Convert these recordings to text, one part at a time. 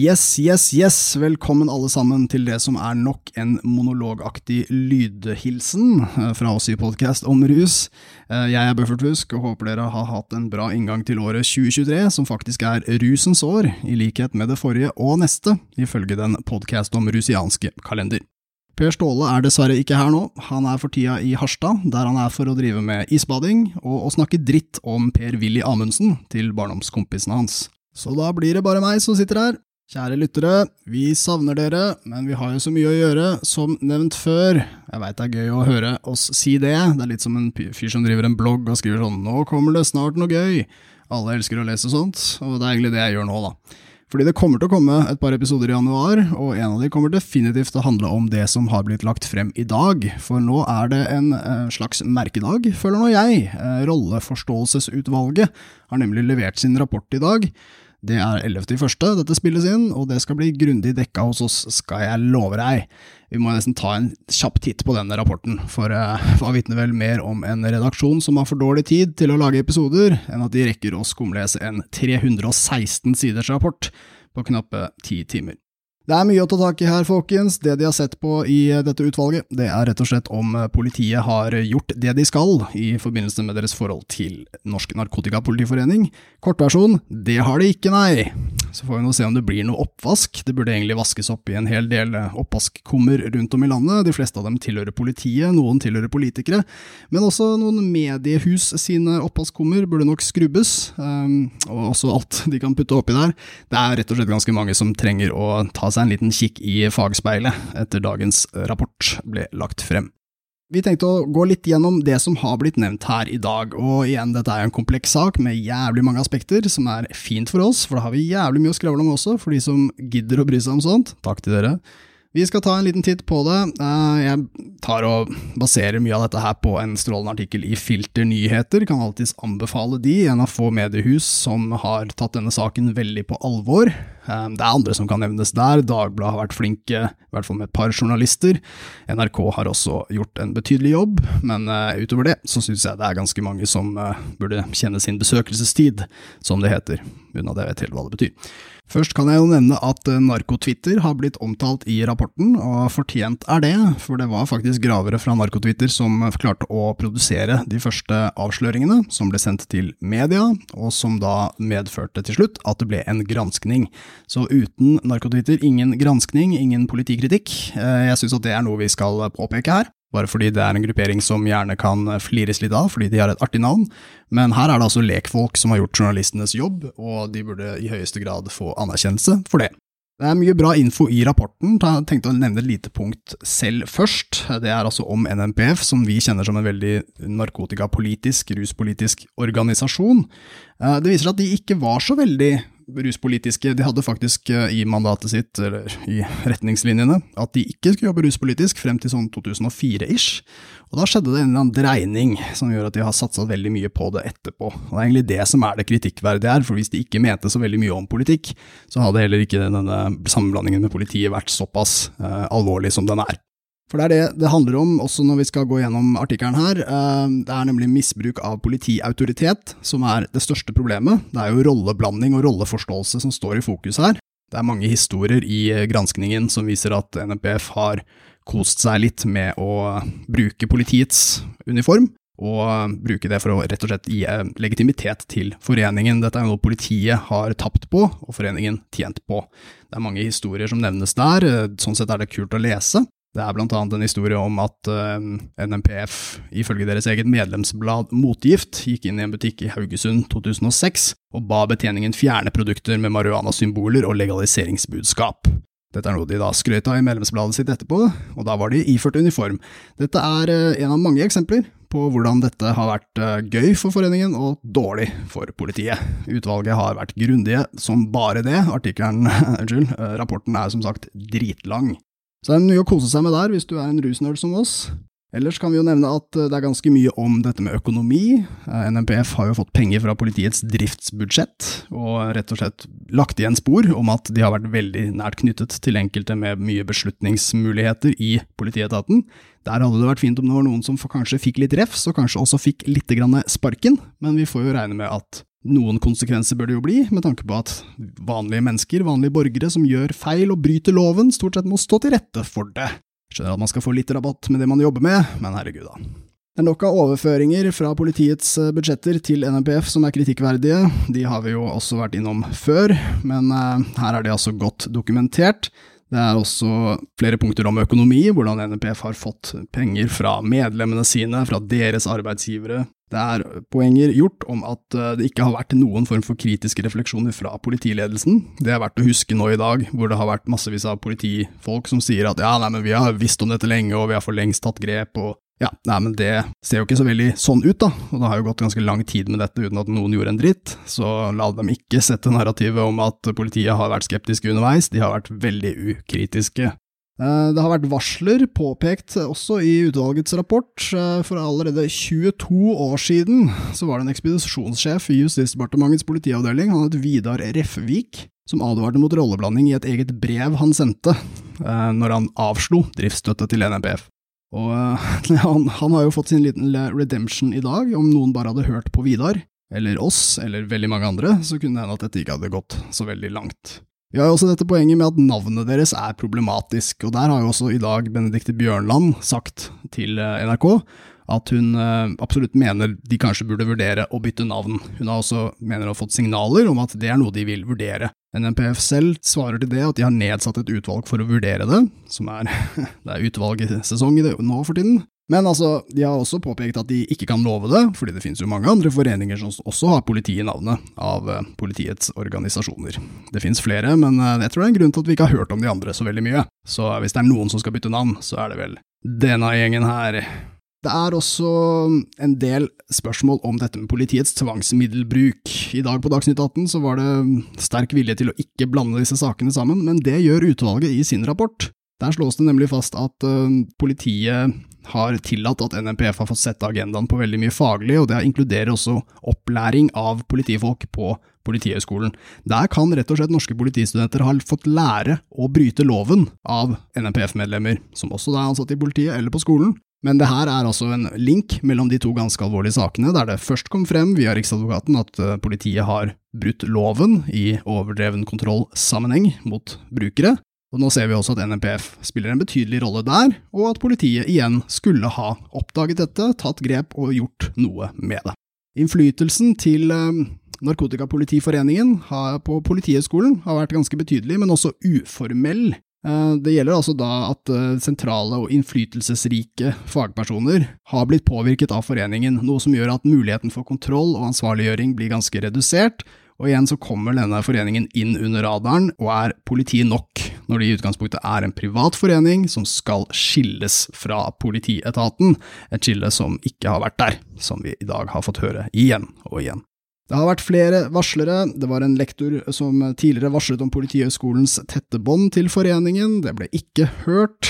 Yes, yes, yes! Velkommen alle sammen til det som er nok en monologaktig lydhilsen eh, fra oss i podkast om rus. Eh, jeg er Buffert Fusk og håper dere har hatt en bra inngang til året 2023, som faktisk er rusens år, i likhet med det forrige og neste, ifølge den podkast om rusianske kalender. Per Ståle er dessverre ikke her nå, han er for tida i Harstad, der han er for å drive med isbading og å snakke dritt om Per-Willy Amundsen til barndomskompisene hans. Så da blir det bare meg som sitter her, Kjære lyttere, vi savner dere, men vi har jo så mye å gjøre, som nevnt før. Jeg veit det er gøy å høre oss si det, det er litt som en fyr som driver en blogg og skriver sånn 'nå kommer det snart noe gøy'. Alle elsker å lese sånt, og det er egentlig det jeg gjør nå, da. Fordi det kommer til å komme et par episoder i januar, og en av de kommer definitivt til å handle om det som har blitt lagt frem i dag. For nå er det en eh, slags merkedag, føler nå jeg. Eh, rolleforståelsesutvalget har nemlig levert sin rapport i dag. Det er 11.1. dette spilles inn, og det skal bli grundig dekka hos oss, skal jeg love deg. Vi må nesten ta en kjapp titt på denne rapporten, for uh, hva vitner vel mer om en redaksjon som har for dårlig tid til å lage episoder, enn at de rekker å skumlese en 316 siders rapport på knappe ti timer. Det er mye å ta tak i her, folkens. Det de har sett på i dette utvalget, det er rett og slett om politiet har gjort det de skal i forbindelse med deres forhold til Norsk Narkotikapolitiforening. Kortversjon, det har de ikke, nei. Så får vi nå se om det blir noe oppvask. Det burde egentlig vaskes opp i en hel del oppvaskkummer rundt om i landet. De fleste av dem tilhører politiet, noen tilhører politikere. Men også noen mediehus sine oppvaskkummer burde nok skrubbes, og også alt de kan putte oppi der. Det er rett og slett ganske mange som trenger å ta seg en liten kikk i fagspeilet etter dagens rapport ble lagt frem. Vi tenkte å gå litt gjennom det som har blitt nevnt her i dag, og igjen, dette er en kompleks sak med jævlig mange aspekter, som er fint for oss, for da har vi jævlig mye å skravle om også, for de som gidder å bry seg om sånt. Takk til dere. Vi skal ta en liten titt på det. Eh, jeg tar og baserer mye av dette her på en strålende artikkel i Filter nyheter. Kan alltids anbefale de, en av få mediehus som har tatt denne saken veldig på alvor. Eh, det er andre som kan nevnes der. Dagbladet har vært flinke, i hvert fall med et par journalister. NRK har også gjort en betydelig jobb, men eh, utover det så syns jeg det er ganske mange som burde kjenne sin besøkelsestid, som det heter, unna det jeg vet helt hva det betyr. Først kan jeg jo nevne at eh, Narkotwitter har blitt omtalt i rapporten, og fortjent er det, for det var faktisk gravere fra Narkotwitter som klarte å produsere de første avsløringene, som ble sendt til media, og som da medførte til slutt at det ble en granskning. Så uten Narkotwitter ingen granskning, ingen politikritikk. Eh, jeg syns at det er noe vi skal påpeke her bare fordi det er en gruppering som gjerne kan flires litt av, fordi de har et artig navn. Men her er det altså lekfolk som har gjort journalistenes jobb, og de burde i høyeste grad få anerkjennelse for det. Det er mye bra info i rapporten. Jeg tenkte å nevne et lite punkt selv først. Det er altså om NNPF, som vi kjenner som en veldig narkotikapolitisk, ruspolitisk organisasjon. Eh, det viser seg at de ikke var så veldig ruspolitiske. De hadde faktisk eh, i mandatet sitt, eller i retningslinjene, at de ikke skulle jobbe ruspolitisk frem til sånn 2004-ish. Og da skjedde det en eller annen dreining som gjør at de har satsa veldig mye på det etterpå. Og det er egentlig det som er det kritikkverdige her, for hvis de ikke mente så veldig mye om politikk, så hadde heller ikke denne sammenblandingen med politiet vært såpass uh, alvorlig som den er. For det er det det handler om, også når vi skal gå gjennom artikkelen her. Eh, det er nemlig misbruk av politiautoritet som er det største problemet. Det er jo rolleblanding og rolleforståelse som står i fokus her. Det er mange historier i eh, granskningen som viser at NPF har kost seg litt med å bruke politiets uniform, og bruke det for å rett og slett gi eh, legitimitet til foreningen. Dette er noe politiet har tapt på, og foreningen tjent på. Det er mange historier som nevnes der, sånn sett er det kult å lese. Det er blant annet en historie om at uh, eh, NMPF, ifølge deres eget medlemsblad Motgift, gikk inn i en butikk i Haugesund 2006 og ba betjeningen fjerne produkter med marihuana-symboler og legaliseringsbudskap. Dette er noe de da skrøt av i medlemsbladet sitt etterpå, og da var de iført uniform. Dette er uh, en av mange eksempler på hvordan dette har vært uh, gøy for foreningen og dårlig for politiet. Utvalget har vært grundige som bare det. Artikkelen, unnskyld, rapporten er som sagt dritlang. Så det er mye å kose seg med der, hvis du er en rusnerd som oss. Ellers kan vi jo nevne at eh, det er ganske mye om dette med økonomi. Eh, NMPF har jo fått penger fra politiets driftsbudsjett, og rett og slett lagt igjen spor om at de har vært veldig nært knyttet til enkelte med mye beslutningsmuligheter i politietaten. Der hadde det vært fint om det var noen som kanskje fikk litt refs, og kanskje også fikk litt sparken, men vi får jo regne med at Noen konsekvenser bør det jo bli, med tanke på at vanlige mennesker, vanlige borgere som gjør feil og bryter loven, stort sett må stå til rette for det. Skjønner at man skal få litt rabatt med det man jobber med, men herregud, da. Det er nok av overføringer fra politiets eh, budsjetter til NMPF som er kritikkverdige. De har vi jo også vært innom før, men uh, her er de altså godt dokumentert. Det er også flere punkter om økonomi, hvordan NPF har fått penger fra medlemmene sine, fra deres arbeidsgivere. Det er poenger gjort om at eh, det ikke har vært noen form for kritiske refleksjoner fra politiledelsen. Det er verdt å huske nå i dag, hvor det har vært massevis av politifolk som sier at ja, nei, men vi har visst om dette lenge, og vi har for lengst tatt grep, og ja, nei, men det ser jo ikke så veldig sånn ut, da, og det har jo gått ganske lang tid med dette uten at noen gjorde en dritt, så la dem ikke sette narrativet om at politiet har vært skeptiske underveis, de har vært veldig ukritiske. Eh, det har vært varsler påpekt også i utvalgets rapport. Eh, for allerede 22 år siden så var det en ekspedisjonssjef i Justisdepartementets politiavdeling, han het Vidar Refvik, som advarte mot rolleblanding i et eget brev han sendte eh, når han avslo driftsstøtte til NMPF. Og uh, han, han, har jo fått sin liten redemption i dag, om noen bare hadde hørt på Vidar, eller oss, eller veldig mange andre, så kunne det hende at dette ikke hadde gått så veldig langt. Vi har jo også dette poenget med at navnet deres er problematisk, og der har jo også i dag Benedicte Bjørnland sagt til eh, NRK at hun uh, absolutt mener de kanskje burde vurdere å bytte navn. Hun har også mener å ha fått signaler om at det er noe de vil vurdere. NMPF selv svarer til det at de har nedsatt et utvalg for å vurdere det, som er, det er utvalgsesong nå for tiden. Men altså, de har også påpekt at de ikke kan love det, fordi det finnes jo mange andre foreninger som også har politi i navnet, av eh, politiets organisasjoner. Det finnes flere, men eh, jeg tror det er en grunn til at vi ikke har hørt om de andre så veldig mye. Så hvis det er noen som skal bytte navn, så er det vel denne gjengen her. Det er også en del spørsmål om dette med politiets tvangsmiddelbruk. I dag på Dagsnytt 18 så var det sterk vilje til å ikke blande disse sakene sammen, men det gjør utvalget i sin rapport. Der slås det nemlig fast at uh, politiet har tillatt at NMPF har fått sette agendaen på veldig mye faglig, og det inkluderer også opplæring av politifolk på Politihøgskolen. Der kan rett og slett norske politistudenter ha fått lære å bryte loven av NMPF-medlemmer, som også er ansatt i politiet eller på skolen, men det her er altså en link mellom de to ganske alvorlige sakene, der det først kom frem via Riksadvokaten at eh, politiet har brutt loven i overdreven kontrollsammenheng mot brukere, og nå ser vi også at NMPF spiller en betydelig rolle der, og at politiet igjen skulle ha oppdaget dette, tatt grep og gjort noe med det. Innflytelsen til eh, Narkotikapolitiforeningen på Politihøgskolen har vært ganske betydelig, men også uformell det gjelder altså da at eh, sentrale og innflytelsesrike fagpersoner har blitt påvirket av foreningen, noe som gjør at muligheten for kontroll og ansvarliggjøring blir ganske redusert, og igjen så kommer denne foreningen inn under radaren og er politi nok, når det i utgangspunktet er en privat forening som skal skilles fra politietaten, et skille som ikke har vært der, som vi i dag har fått høre igjen og igjen. Det har vært flere varslere, det var en lektor som tidligere varslet om Politihøgskolens tette bånd til foreningen, det ble ikke hørt.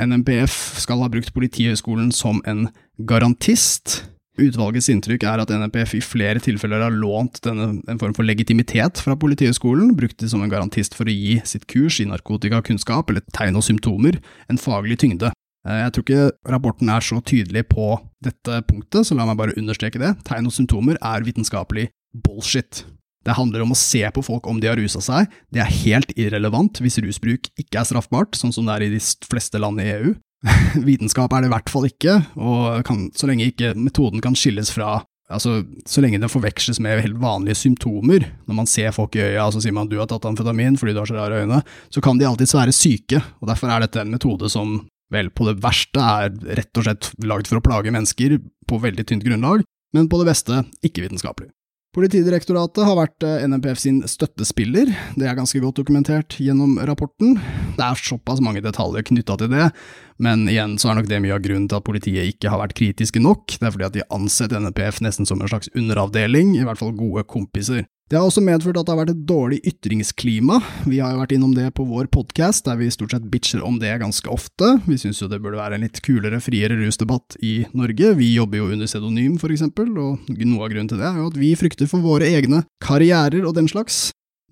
NMPF skal ha brukt Politihøgskolen som en garantist. Utvalgets inntrykk er at NMPF i flere tilfeller har lånt denne, en form for legitimitet fra Politihøgskolen, brukt det som en garantist for å gi sitt kurs i narkotikakunnskap eller tegn og symptomer en faglig tyngde. Eh, jeg tror ikke rapporten er så tydelig på dette punktet, så la meg bare understreke det. Tegn og symptomer er vitenskapelig bullshit. Det handler om å se på folk om de har rusa seg, det er helt irrelevant hvis rusbruk ikke er straffbart, sånn som det er i de fleste land i EU. Vitenskap er det i hvert fall ikke, og kan, så lenge ikke metoden kan skilles fra Altså, så lenge den forveksles med helt vanlige symptomer, når man ser folk i øya og så sier man du har tatt amfetamin fordi du har så rare øyne, så kan de alltids være syke, og derfor er dette en metode som vel på det verste er rett og slett lagd for å plage mennesker på veldig tynt grunnlag, men på det beste ikke vitenskapelig. Politidirektoratet har vært eh, NMPF sin støttespiller, det er ganske godt dokumentert gjennom rapporten. Det er såpass mange detaljer knytta til det, men igjen så er nok det mye av grunnen til at politiet ikke har vært kritiske nok, det er fordi at de ansetter ansett NMPF nesten som en slags underavdeling, i hvert fall gode kompiser. Det har også medført at det har vært et dårlig ytringsklima. Vi har jo vært innom det på vår podkast, der vi stort sett bitcher om det ganske ofte. Vi syns jo det burde være en litt kulere, friere rusdebatt i Norge. Vi jobber jo under pseudonym, for eksempel, og noe av grunnen til det er jo at vi frykter for våre egne karrierer og den slags.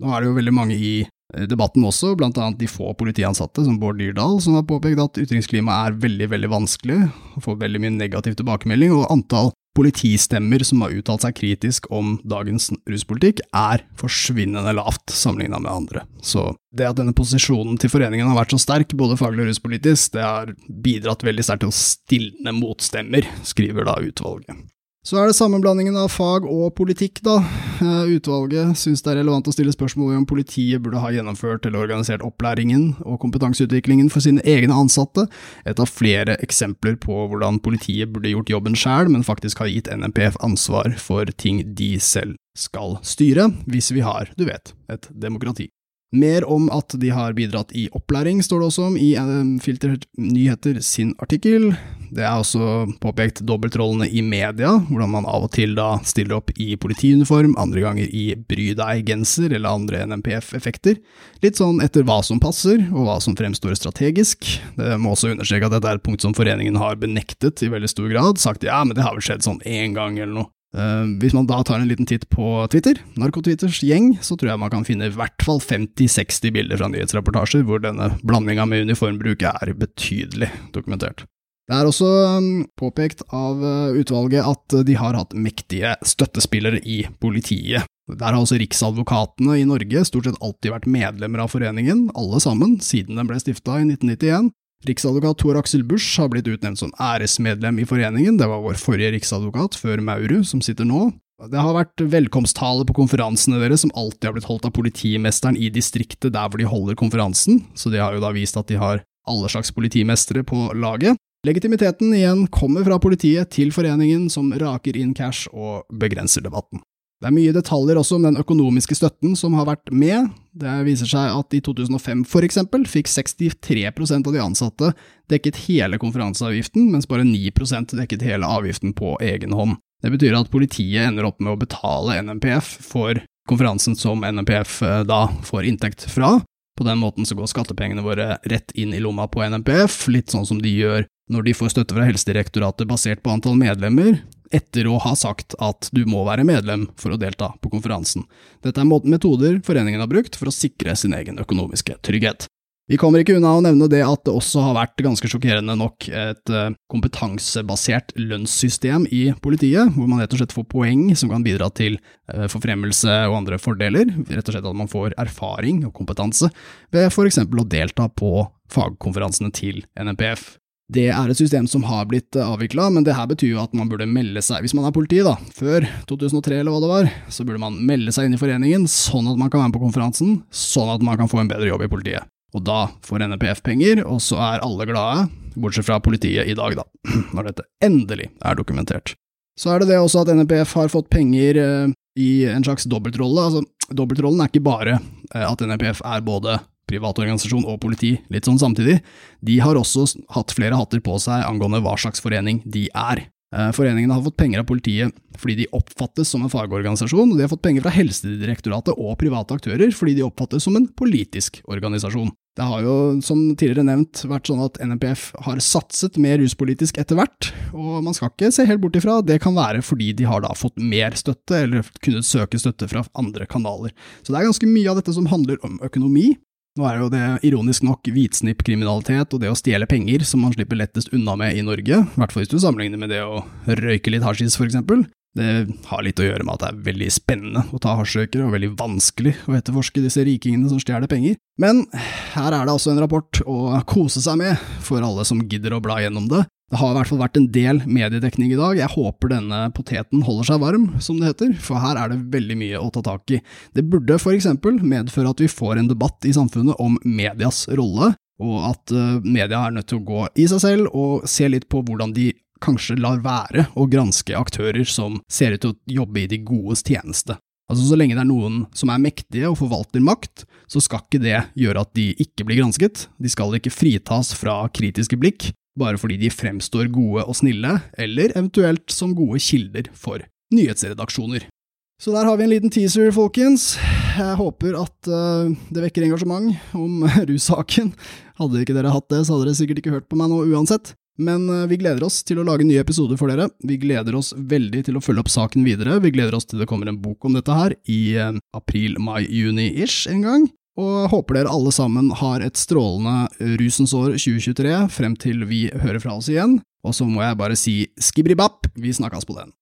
Nå er det jo veldig mange i eh, debatten også, blant annet de få politiansatte, som Bård Dyrdal, som har påpekt at ytringsklimaet er veldig, veldig vanskelig, og får veldig mye negativ tilbakemelding, og antall politistemmer som har uttalt seg kritisk om dagens ruspolitikk, er forsvinnende lavt sammenlignet med andre. Så det at denne posisjonen til foreningen har vært så sterk, både faglig og ruspolitisk, det har bidratt veldig sterkt til å stilne motstemmer, skriver da utvalget. Så er det sammenblandingen av fag og politikk, da. Eh, utvalget syns det er relevant å stille spørsmål om politiet burde ha gjennomført eller organisert opplæringen og kompetanseutviklingen for sine egne ansatte, et av flere eksempler på hvordan politiet burde gjort jobben sjæl, men faktisk har gitt NMPF ansvar for ting de selv skal styre, hvis vi har, du vet, et demokrati. Mer om at de har bidratt i opplæring, står det også om i eh, Filter Nyheter sin artikkel. Det er også påpekt dobbeltrollene i media, hvordan man av og til da stiller opp i politiuniform, andre ganger i bry deg-genser eller andre NMPF-effekter. Litt sånn etter hva som passer, og hva som fremstår strategisk. Det må også understreke at dette er et punkt som foreningen har benektet i veldig stor grad, sagt ja, men det har vel skjedd sånn én gang eller noe. Uh, hvis man da tar en liten titt på Twitter, Narkotwitters gjeng, så tror jeg man kan finne i hvert fall 50-60 bilder fra nyhetsreportasjer hvor denne blandinga med uniformbruk er betydelig dokumentert. Det er også um, påpekt av uh, utvalget at de har hatt mektige støttespillere i politiet. Der har også riksadvokatene i Norge stort sett alltid vært medlemmer av foreningen, alle sammen, siden den ble stifta i 1991, Riksadvokat Tor Aksel Busch har blitt utnevnt som æresmedlem i foreningen, det var vår forrige riksadvokat, før Mauru, som sitter nå. Det har vært velkomsttale på konferansene deres som alltid har blitt holdt av politimesteren i distriktet der hvor de holder konferansen, så de har jo da vist at de har alle slags politimestere på laget. Legitimiteten igjen kommer fra politiet til foreningen, som raker inn cash og begrenser debatten. Det er mye detaljer også om den økonomiske støtten som har vært med. Det viser seg at i 2005 for eksempel fikk 63% av de ansatte dekket hele konferanseavgiften, mens bare 9% dekket hele avgiften på egen hånd. Det betyr at politiet ender opp med å betale NMPF for konferansen som NMPF eh, da får inntekt fra. På den måten så går skattepengene våre rett inn i lomma på NMPF, litt sånn som de gjør når de får støtte fra Helsedirektoratet basert på antall medlemmer, etter å ha sagt at du må være medlem for å delta på konferansen. Dette er metoder foreningen har brukt for å sikre sin egen økonomiske trygghet. Vi kommer ikke unna å nevne det at det også har vært ganske sjokkerende nok et eh, kompetansebasert lønnssystem i politiet, hvor man rett og slett får poeng som kan bidra til eh, forfremmelse og andre fordeler, rett og slett at man får erfaring og kompetanse ved for eksempel å delta på fagkonferansene til NMPF. Det er et system som har blitt eh, avvikla, men det her betyr jo at man burde melde seg, hvis man er politi, da, før 2003 eller hva det var, så burde man melde seg inn i foreningen, sånn at man kan være med på konferansen, sånn at man kan få en bedre jobb i politiet. Og da får NPF penger, og så er alle glade, bortsett fra politiet i dag, da, når dette endelig er dokumentert. Så er det det også at NPF har fått penger eh, i en slags dobbeltrolle. Altså, dobbeltrollen er ikke bare eh, at NPF er både privat organisasjon og politi litt sånn samtidig, de har også hatt flere hatter på seg angående hva slags forening de er. Eh, foreningene har fått penger av politiet fordi de oppfattes som en fagorganisasjon, og de har fått penger fra Helsedirektoratet og private aktører fordi de oppfattes som en politisk organisasjon. Det har jo, som tidligere nevnt, vært sånn at NMPF har satset mer ruspolitisk etter hvert, og man skal ikke se helt bort ifra det kan være fordi de har da fått mer støtte, eller kunnet søke støtte fra andre kanaler. Så det er ganske mye av dette som handler om økonomi, nå er jo det ironisk nok hvitsnippkriminalitet og det å stjele penger som man slipper lettest unna med i Norge, i hvert fall hvis du sammenligner med det å røyke litt hasjis for eksempel. Det har litt å gjøre med at det er veldig spennende å ta hasjrøykere, og veldig vanskelig å etterforske disse rikingene som stjeler penger. Men her er det altså en rapport å kose seg med for alle som gidder å bla gjennom det, det har i hvert fall vært en del mediedekning i dag. Jeg håper denne poteten holder seg varm, som det heter, for her er det veldig mye å ta tak i. Det burde for eksempel medføre at vi får en debatt i samfunnet om medias rolle, og at uh, media er nødt til å gå i seg selv og se litt på hvordan de kanskje lar være å granske aktører som ser ut til å jobbe i de godes tjeneste. Altså Så lenge det er noen som er mektige og forvalter makt, så skal ikke det gjøre at de ikke blir gransket. De skal ikke fritas fra kritiske blikk, bare fordi de fremstår gode og snille, eller eventuelt som gode kilder for nyhetsredaksjoner. Så der har vi en liten teaser, folkens. Jeg håper at uh, det vekker engasjement om russaken. Hadde ikke dere hatt det, så hadde dere sikkert ikke hørt på meg nå uansett. Men uh, vi gleder oss til å lage nye episoder for dere. Vi gleder oss veldig til å følge opp saken videre. Vi gleder oss til det kommer en bok om dette her i uh, april, mai, juni-ish en gang og håper dere alle sammen har et strålende rusens år 2023 frem til vi hører fra oss igjen. Og så må jeg bare si skibribap, vi snakkes på den.